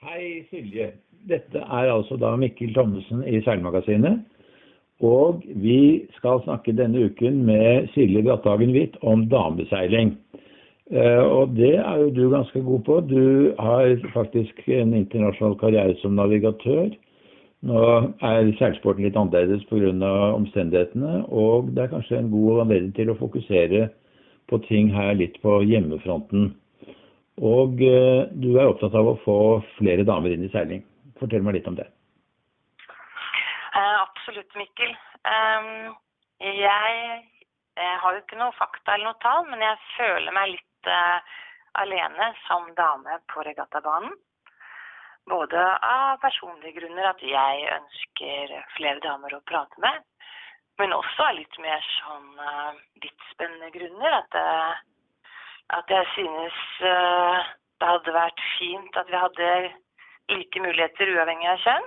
Hei, Silje. Dette er altså da Mikkel Thommessen i Seilmagasinet. Og vi skal snakke denne uken med Silje Bratthagen Hvitt om dameseiling. Eh, og det er jo du ganske god på. Du har faktisk en internasjonal karriere som navigatør. Nå er seilsporten litt annerledes pga. omstendighetene, og det er kanskje en god anledning til å fokusere på ting her litt på hjemmefronten. Og eh, du er opptatt av å få flere damer inn i seiling. Fortell meg litt om det. Uh, absolutt, Mikkel. Jeg, har jo ikke noe fakta eller noe tall, men jeg føler meg litt uh, alene som dame på regattabanen. Både av personlige grunner, at jeg ønsker flere damer å prate med, men også av litt mer sånn uh, grunner. At at jeg synes uh, det hadde vært fint at vi hadde like muligheter uavhengig av kjønn.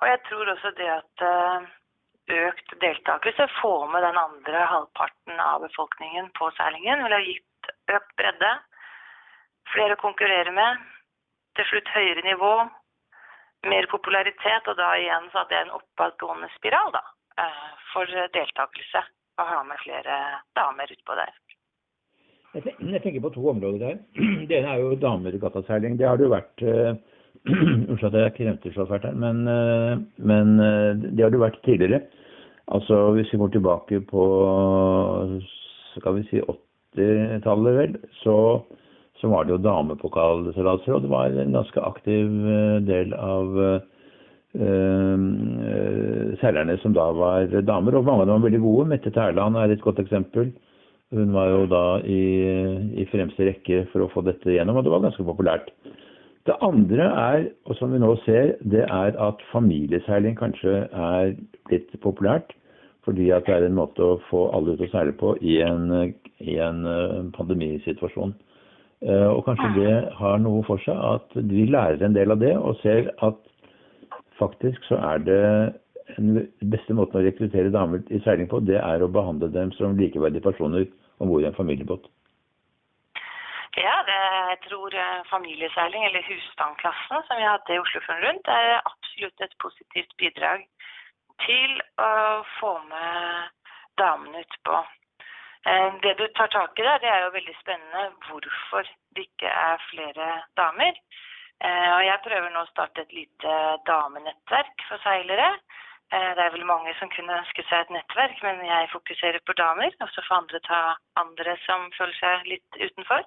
Og jeg tror også det at uh, økt deltakelse, får med den andre halvparten av befolkningen på seilingen, ville ha gitt økt bredde, flere å konkurrere med, til slutt høyere nivå, mer popularitet, og da igjen så hadde jeg en oppadgående spiral da, uh, for deltakelse. Å ha med flere damer utpå der. Jeg tenker på to områder her. Det ene er jo dameregattaseiling. Det har det jo vært eh, Unnskyld at jeg kremter så fælt her, men, eh, men, eh, det har det vært tidligere. Altså hvis vi går tilbake på skal vi si 80-tallet, vel, så, så, var det jo damepokalseilaser, og det var en ganske aktiv del av uh, seilerne som da var damer. Og mange av dem var veldig gode. Mette Tærland er et godt eksempel. Hun var jo da i, i, fremste rekke for å få dette gjennom, og det var ganske populært. Det andre er, og som vi nå ser, det er at familieseiling kanskje er blitt populært. Fordi at det er en måte å få alle ut å seile på i en, i en eh, pandemisituasjon. Eh, og kanskje det har noe for seg at vi lærer en del av det, og ser at faktisk så er det den beste måten å rekruttere damer i seiling på, det er å behandle dem som likeverdige personer om bord i en familiebåt? Ja, det, jeg tror eh, familieseiling, eller husstandklassen som vi hadde i Oslofjorden rundt, er absolutt et positivt bidrag til å få med damene utpå. Eh, det du tar tak i der, det er jo veldig spennende hvorfor det ikke er flere damer. Eh, og jeg prøver nå å starte et lite damenettverk for seilere. Eh, det er vel mange som kunne ønske seg et nettverk, men jeg fokuserer på damer. Og så får andre ta andre som føler seg litt utenfor.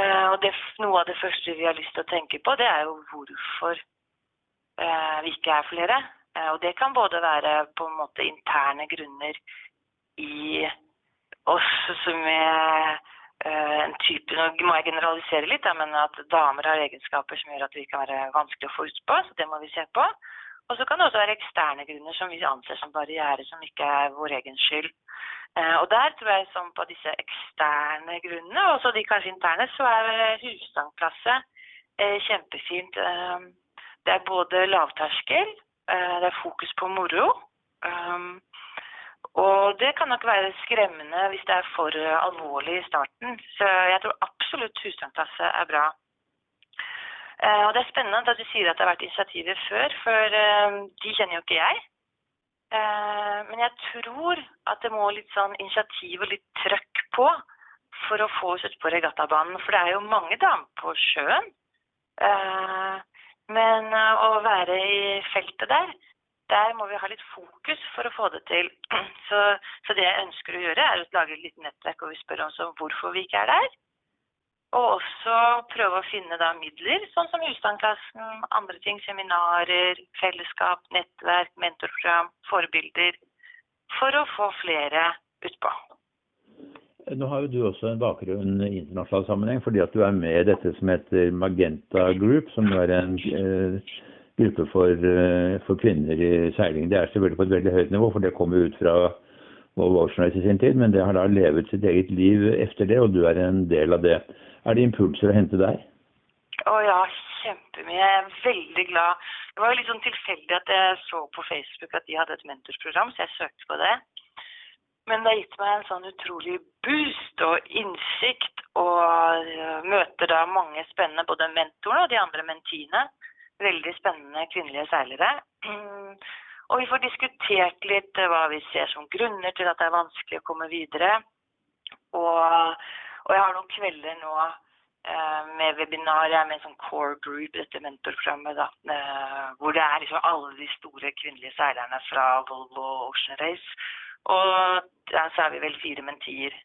Eh, og det, noe av det første vi har lyst til å tenke på, det er jo hvorfor eh, vi ikke er flere. Og det kan både være på en måte interne grunner i oss som er en type Nå må jeg generalisere litt, men at damer har egenskaper som gjør at vi kan være vanskelig å få utpå. Så det må vi se på. Og så kan det også være eksterne grunner som vi anser som barriere, som ikke er vår egen skyld. Eh, og der tror jeg som på disse eksterne grunnene, og også de kanskje interne, så er husstandklasse eh, kjempefint. Eh, det er både lavterskel, det er fokus på moro. Og det kan nok være skremmende hvis det er for alvorlig i starten. Så jeg tror absolutt husstandklasse er bra. Uh, og Det er spennende at du sier at det har vært initiativer før, for uh, de kjenner jo ikke jeg. Uh, men jeg tror at det må litt sånn initiativ og litt trøkk på for å få oss ut på regattabanen. For det er jo mange damer på sjøen. men å være i feltet der, der må vi ha litt fokus for å få det til. Så, så det jeg ønsker å gjøre, er å lage et lite nettverk hvor vi spør oss om hvorfor vi ikke er der. Og også prøve å finne da midler, sånn som husstandklassen, andre ting, seminarer, fellesskap, nettverk, mentorprogram, forbilder, for å få flere utpå. Nå har jo du også en bakgrunn i internasjonal sammenheng, fordi at du er med i dette som heter Magenta Group, som er en eh, gruppe for, eh, for, kvinner i seiling. Det er selvfølgelig på et veldig høyt nivå, for det kommer ut fra Volvo Ocean i sin tid, men det har da levet sitt eget liv efter det, og du er en del av det. Er det impulser å hente der? Å ja, kjempemye. Jeg er veldig glad. Det var jo litt sånn tilfeldig at jeg så på Facebook at de hadde et mentorsprogram, så jeg søkte på det. Men det har gitt meg en sånn utrolig boost og innsikt, og eh, møter da mange spennende, både mentorene og de andre mentiene. Veldig spennende kvinnelige seilere. Og vi får diskutert litt eh, hva vi ser som grunner til at det er vanskelig å komme videre. Og, og jeg har noen kvelder nå eh, med webinar. Jeg er med en sånn core group, dette mentorprogrammet, da, eh, hvor det er liksom alle de store kvinnelige seilerne fra Volvo Ocean Race. Og ja, så er vi vel fire mentier.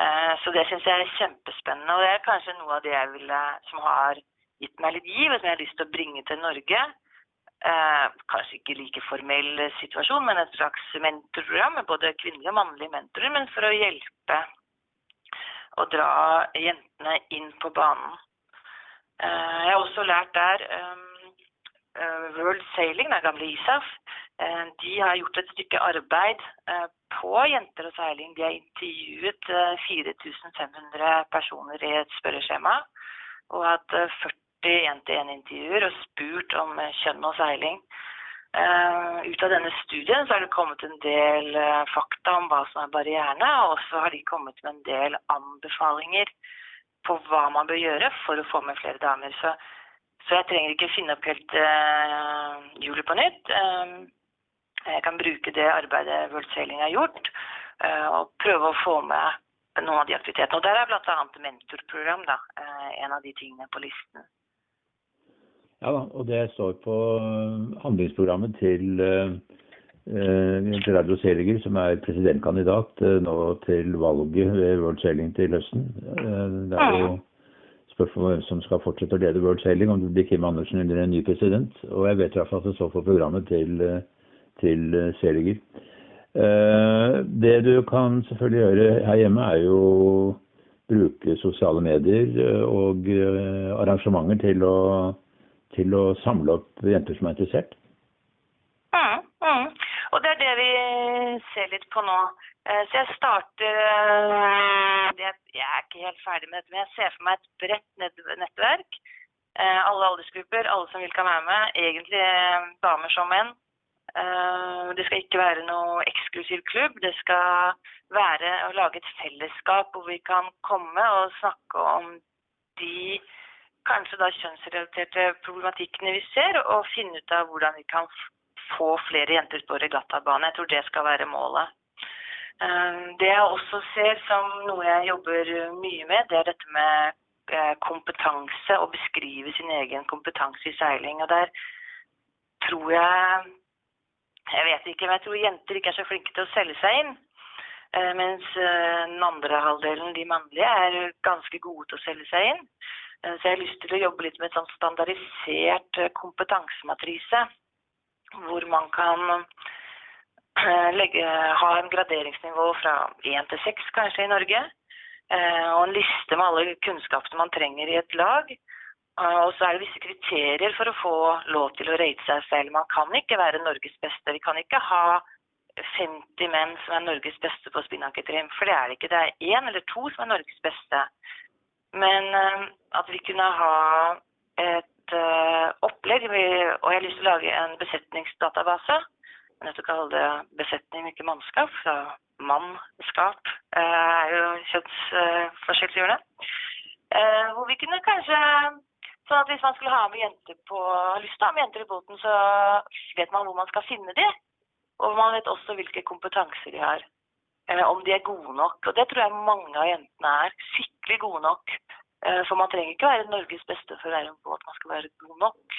Eh, så det syns jeg er kjempespennende. Og det er kanskje noe av det jeg ville, som har gitt meg litt giv, og som jeg har lyst til å bringe til Norge. Eh, kanskje ikke like formell situasjon, men et slags mentorprogram med både kvinnelige og mannlige mentorer, men for å hjelpe å dra jentene inn på banen. Eh, jeg har også lært der um, World Sailing, den gamle ISAF, uh, de har gjort et stykke arbeid på jenter og seiling. De har intervjuet 4500 personer i et spørreskjema og hatt 40 én-til-én-intervjuer og spurt om kjønn og seiling. Uh, ut av denne studien så har det kommet en del uh, fakta om hva som er barrierene, og så har de kommet med en del anbefalinger på hva man bør gjøre for å få med flere damer. Så, så jeg trenger ikke finne opp helt uh, på nytt. jeg kan bruke det arbeidet World Sailing har gjort, og prøve å få med noen av de aktivitetene. Og der er bl.a. mentorprogram da, en av de tingene på listen. Ja da, og det står på handlingsprogrammet til, til Radio Seliger, som er presidentkandidat nå til valget ved World Sailing til høsten. Det er jo spørsmål om hvem som skal fortsette å lede World Sailing, om det blir Kim Andersen eller en ny president. Og jeg vet i hvert fall at det står på programmet til, til Seliger. Det du kan selvfølgelig gjøre her hjemme, er jo bruke sosiale medier og arrangementer til å til å samle opp jenter som er interessert? Mm, mm. Og det er det vi ser litt på nå. Så jeg starter Jeg er ikke helt ferdig med dette, men jeg ser for meg et bredt nettverk. Alle aldersgrupper, alle som vil kan være med. Egentlig damer som menn. Det skal ikke være noe eksklusiv klubb. Det skal være å lage et fellesskap hvor vi kan komme og snakke om de kanskje da kjønnsrelaterte problematikkene vi ser, og finne ut av hvordan vi kan få flere jenter på regattabane. Jeg tror det skal være målet. Det jeg også ser som noe jeg jobber mye med, det er dette med kompetanse. Å beskrive sin egen kompetanse i seiling. Og der tror jeg Jeg vet ikke, men jeg tror jenter ikke er så flinke til å selge seg inn. Mens den andre halvdelen, de mannlige, er ganske gode til å selge seg inn. Så jeg har lyst til å jobbe litt med et sånn standardisert kompetansematrise. Hvor man kan legge, ha en graderingsnivå fra 1 til 6 kanskje i Norge. Og en liste med alle kunnskapene man trenger i et lag. Og så er det visse kriterier for å få lov til å rate seg selv. Man kan ikke være Norges beste. Vi kan ikke ha 50 menn som er Norges beste på spinnaketrim, for det er det ikke. Det er én eller to som er Norges beste. Men at vi kunne ha et opplegg, og jeg har lyst til å lage en besetningsdatabase. Nødt til å det besetning, ikke mannskap. Så mannskap er jo kjønnsforskjell som gjør det. Hvor vi kunne kanskje Sånn at hvis man skulle ha med jenter på, har lyst til å ha med jenter i båten, så vet man hvor man skal finne dem. Og man vet også hvilke kompetanser de har om de er gode nok. Og det tror jeg mange av jentene er. Skikkelig gode nok. For man trenger ikke være Norges beste for å være en båt, man skal være god nok.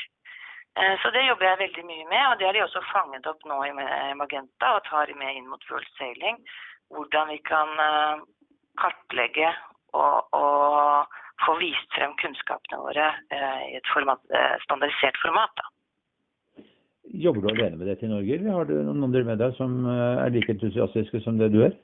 Så det jobber jeg veldig mye med, og det har de også fanget opp nå i Magenta og tar med inn mot World Sailing. Hvordan vi kan kartlegge og, og få vist frem kunnskapene våre i et format, standardisert format. Da. Jobber du alene med dette i Norge, eller har du noen andre med deg som er like entusiastiske som det du er?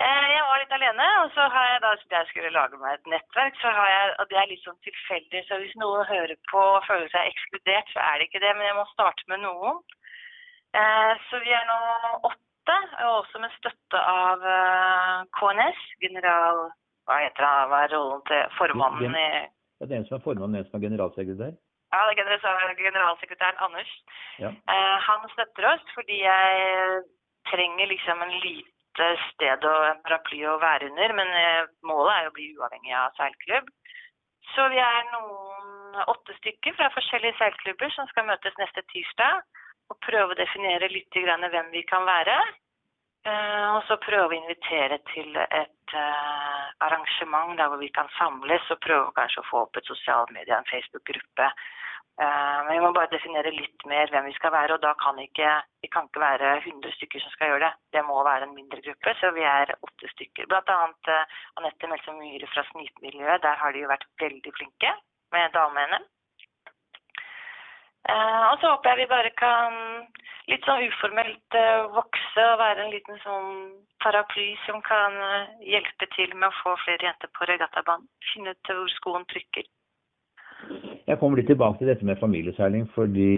Jeg var litt alene, og så har jeg da jeg skulle lage meg et nettverk, så har jeg, og det er litt sånn tilfeldig, så hvis noen hører på og føler seg ekskludert, så er det ikke det, men jeg må starte med noen. Så vi er nå åtte, og også med støtte av KNS, general, hva heter det, hva er rollen til formannen i... Ja, det er en som er formann, en som er generalsekretær. Ja, det er generalsekretæren Anders. Ja. han støtter oss fordi jeg trenger liksom en lite sted og en paraply å være under, men eh, målet er å bli uavhengig av seilklubb. Så vi er noen åtte stykker fra forskjellige seilklubber som skal møtes neste tirsdag og prøve å definere litt hvem vi kan være. Eh, og så prøve å invitere til et uh, arrangement der hvor vi kan samles og prøve kanskje å få opp et sosialt medie, en Facebook-gruppe. Uh, men vi må bare definere litt mer hvem vi skal være, og da kan ikke, vi kan ikke være 100 stykker som skal gjøre det. Det må være en mindre gruppe, så vi er åtte stykker. Blant annet Anette Melse Myhre fra Snipmiljøet. Der har de jo vært veldig flinke med dame-NM. Uh, og så håper jeg vi bare kan litt sånn uformelt uh, vokse og være en liten sånn paraply som kan uh, hjelpe til med å få flere jenter på regattabanen. Finne ut hvor skoen trykker. Jeg kommer litt tilbake til dette med familieseiling, fordi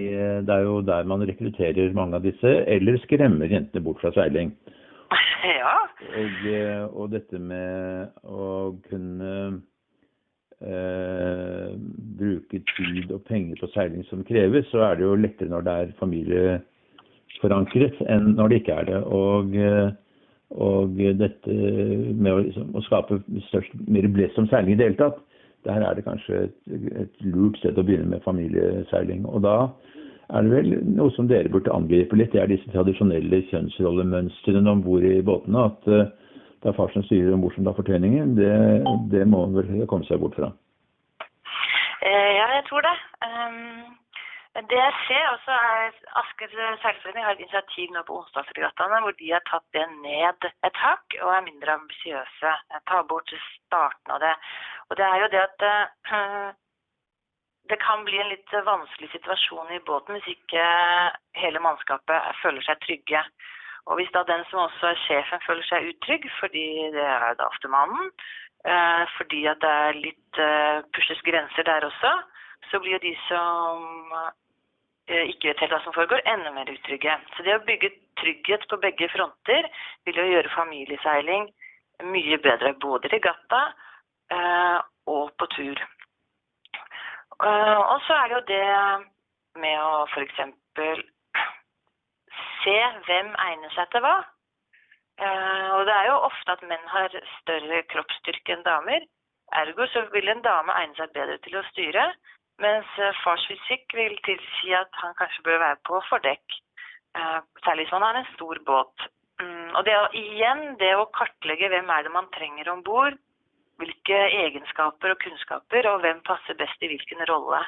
det er jo der man rekrutterer mange av disse, eller skremmer jentene bort fra seiling. Ja. Og, og dette med å kunne eh, bruke tid og penger på seiling som kreves, så er det jo lettere når det er familieforankret enn når det ikke er det. Og, eh, og dette med å, liksom, å skape størst mer blest om seiling i det hele tatt, der er det kanskje et, et, lurt sted å begynne med familieseiling. Og da er det vel noe som dere burde angripe litt, det er disse tradisjonelle kjønnsrollemønstrene om bord i båtene. at uh, det er far som styrer og mor som tar fortøyningen, det, det må vel komme seg bort fra? Eh, ja, jeg tror det. Um, det jeg ser også er Asker seilforening har et initiativ nå på onsdagsregattaene hvor de har tatt det ned et hakk og er mindre ambisiøse. Tar bort starten av det. Og det er jo det at det kan bli en litt vanskelig situasjon i båten hvis ikke hele mannskapet føler seg trygge. Og hvis da den som også er sjefen føler seg utrygg, fordi det er da ofte mannen, eh, fordi at det er litt eh, pushes grenser der også, så blir jo de som eh, ikke vet helt hva som foregår, enda mer utrygge. Så det å bygge trygghet på begge fronter vil jo gjøre familieseiling mye bedre. Både i regatta og på tur. Og så er det jo det med å f.eks se hvem egner seg til hva. Og det er jo ofte at menn har større kroppsstyrke enn damer. Ergo så vil en dame egne seg bedre til å styre, mens uh, fars fysikk vil tilsi at han kanskje bør være på fordekk. Uh, særlig hvis man har en stor båt. Um, og det, igjen, det å kartlegge hvem er det man trenger om bord, hvilke egenskaper og kunnskaper, og hvem passer best i hvilken rolle.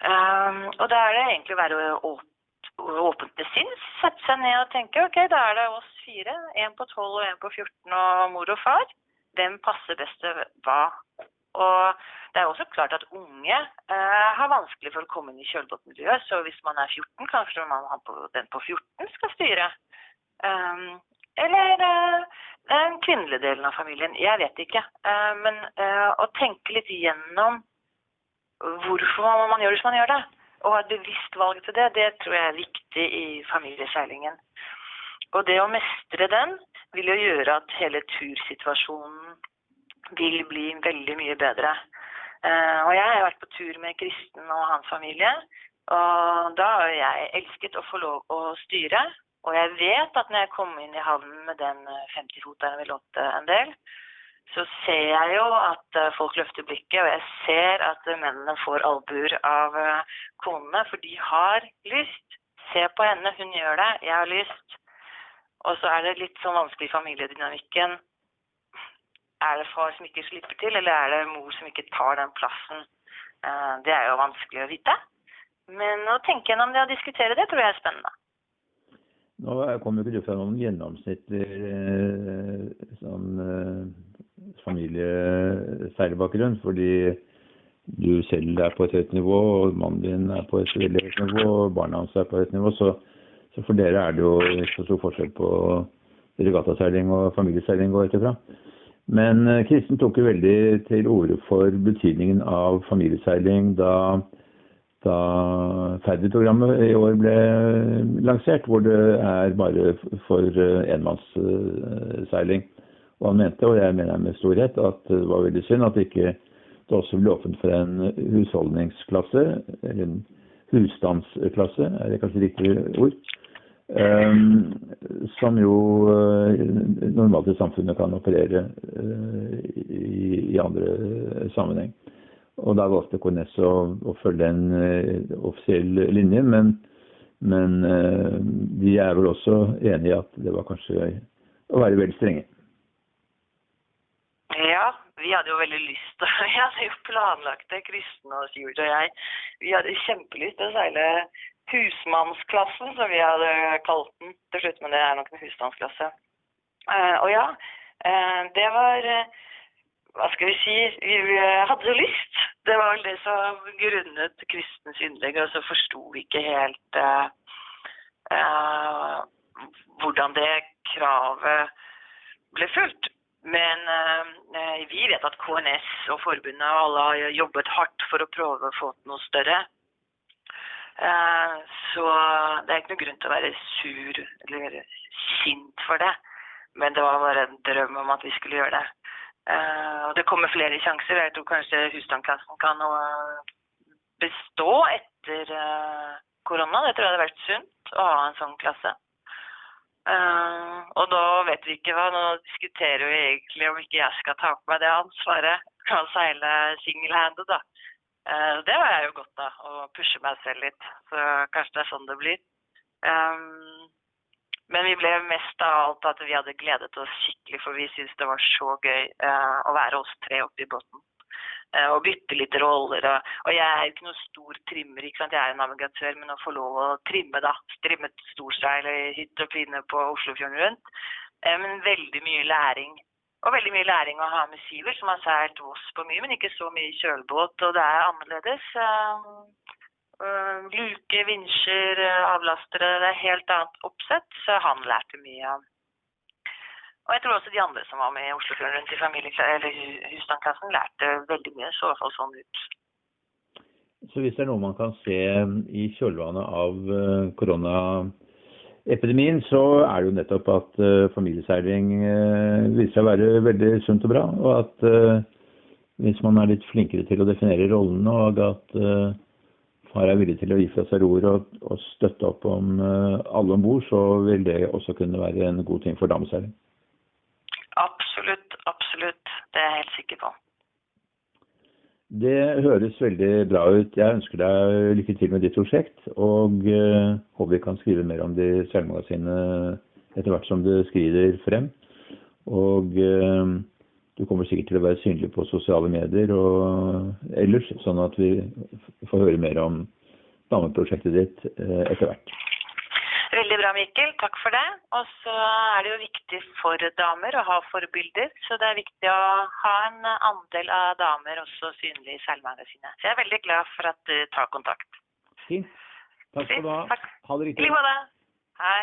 Um, og da er det egentlig å være åpen åpent til sinns, sette seg ned og tenke ok, da er det oss fire. En på 12 og en på 14 og mor og far. Hvem passer best til hva? Og det er også klart at unge eh, har vanskelig for å komme inn i kjølbåtmiljøet. Så hvis man er 14, kanskje man på, den på 14 skal styre. Um, eller uh, den kvinnelige delen av familien. Jeg vet ikke. Uh, men uh, å tenke litt gjennom hvorfor man gjør det som man gjør det. Å ha et bevisst valg til det, det tror jeg er viktig i familieseilingen. Og det å mestre den vil jo gjøre at hele tursituasjonen vil bli veldig mye bedre. Uh, og jeg har vært på tur med Kristen og hans familie. Og da har jeg elsket å få lov å styre. Og jeg vet at når jeg kom inn i havnen med den 50-foteren vi lånte en del, så ser jeg jo at eh, folk løfter blikket, og jeg ser at mennene får albuer av eh, konene, for de har lyst. Se på henne, hun gjør det, jeg har lyst. Og så er det litt sånn vanskelig i familiedynamikken. Er det far som ikke slipper til, eller er det mor som ikke tar den plassen? Eh, det er jo vanskelig å vite. Men å tenke gjennom det og diskutere det tror jeg er spennende. Nå kommer jo ikke du fra noen gjennomsnittlig familieseilbakgrunn, fordi du selv er på et høyt nivå, og mannen din er på et veldig høyt nivå, og barna hans er på et høyt nivå. Så, så, for dere er det jo ikke så stor forskjell på regattaseiling og familieseiling går etterfra. Men uh, Kristen tok jo veldig til orde for betydningen av familieseiling da, da Ferdi-programmet i år ble lansert, hvor det er bare for uh, enmannsseiling. Uh, og han mente, og jeg mener med storhet at det var veldig synd at ikke det også ble åpent for en husholdningsklasse, eller en husstandsklasse, er det kanskje riktig ord, Um, som jo uh, normalt i samfunnet kan operere uh, i, i, andre sammenheng. Og da valgte KNS å, å følge en uh, offisiell linje, men, men de er vel også enig i at det var kanskje å være vel strenge. Vi hadde jo veldig lyst Vi hadde jo planlagt det, Kristen og Sivert og jeg. Vi hadde kjempelyst til å seile husmannsklassen, som vi hadde kalt den til slutt, men det er nok en husstandsklasse. Uh, og ja, uh, det var uh, Hva skal vi si Vi hadde jo lyst. Det var vel det som grunnet Kristens innlegg, og så forsto vi ikke helt hvordan det kravet ble fulgt. Men vi vet at KNS og forbundet og alle har jobbet hardt for å prøve å få til noe større. Eh, så det er ikke noe grunn til å være sur eller sint for det. Men det var bare en drøm om at vi skulle gjøre det. Eh, og det kommer flere sjanser. Jeg tror kanskje husstandklassen kan bestå etter eh, korona. Det tror jeg hadde vært sunt å ha en sånn klasse. Og nå vet vi ikke hva. Nå diskuterer vi egentlig om ikke jeg skal ta på meg det ansvaret. Kan seile single-handed, da. Uh, det var jeg jo godt av, å pushe meg selv litt. Så kanskje det er sånn det blir. Um, men vi ble mest av alt at vi hadde gledet oss skikkelig, for vi syntes det var så gøy uh, å være oss tre oppe i båten. Uh, og bytte litt roller. Og, og, jeg er ikke noen stor trimmer, ikke sant? jeg er en navigatør, men å få lov å trimme, da. Trimme storseil i hytte og pine på Oslofjorden rundt. men veldig mye læring og veldig mye læring å ha med Sivert, som har seilt Voss på mye, men ikke så mye kjølbåt. Og det er annerledes. Uh, luke, vinsjer, avlastere. Det er helt annet oppsett, så han lærte mye. Og jeg tror også de andre som var med i Oslofjorden rundt i familie- eller lærte veldig mye. Så i hvert fall sånn ut. Så hvis det er noe man kan se i kjølvannet av koronaepidemien, så er det jo nettopp at uh, familieseiling uh, viser seg å være veldig sunt og bra. Og at uh, hvis man er litt flinkere til å definere rollene, og at far er villig til å gi fra seg og, og, støtte opp om alle om bord, så vil det også kunne være en god ting for dameseiling. Absolutt, absolutt. Det er jeg helt sikker på. Det høres veldig bra ut. Jeg ønsker deg lykke til med ditt prosjekt. Og uh, håper vi kan skrive mer om det i seilmagasinet etter hvert som det skrider frem. Og uh, du kommer sikkert til å være synlig på sosiale medier og ellers, sånn at vi får høre mer om dameprosjektet ditt uh, etter hvert. Veldig bra, Mikkel. Takk for det. Og så er det jo viktig for damer å ha forbilder. Så det er viktig å ha en andel av damer også synlig i seilmagasinet. Så jeg er veldig glad for at du tar kontakt. Fint. Takk skal du ha. Ha det riktig. I like måte. Hei.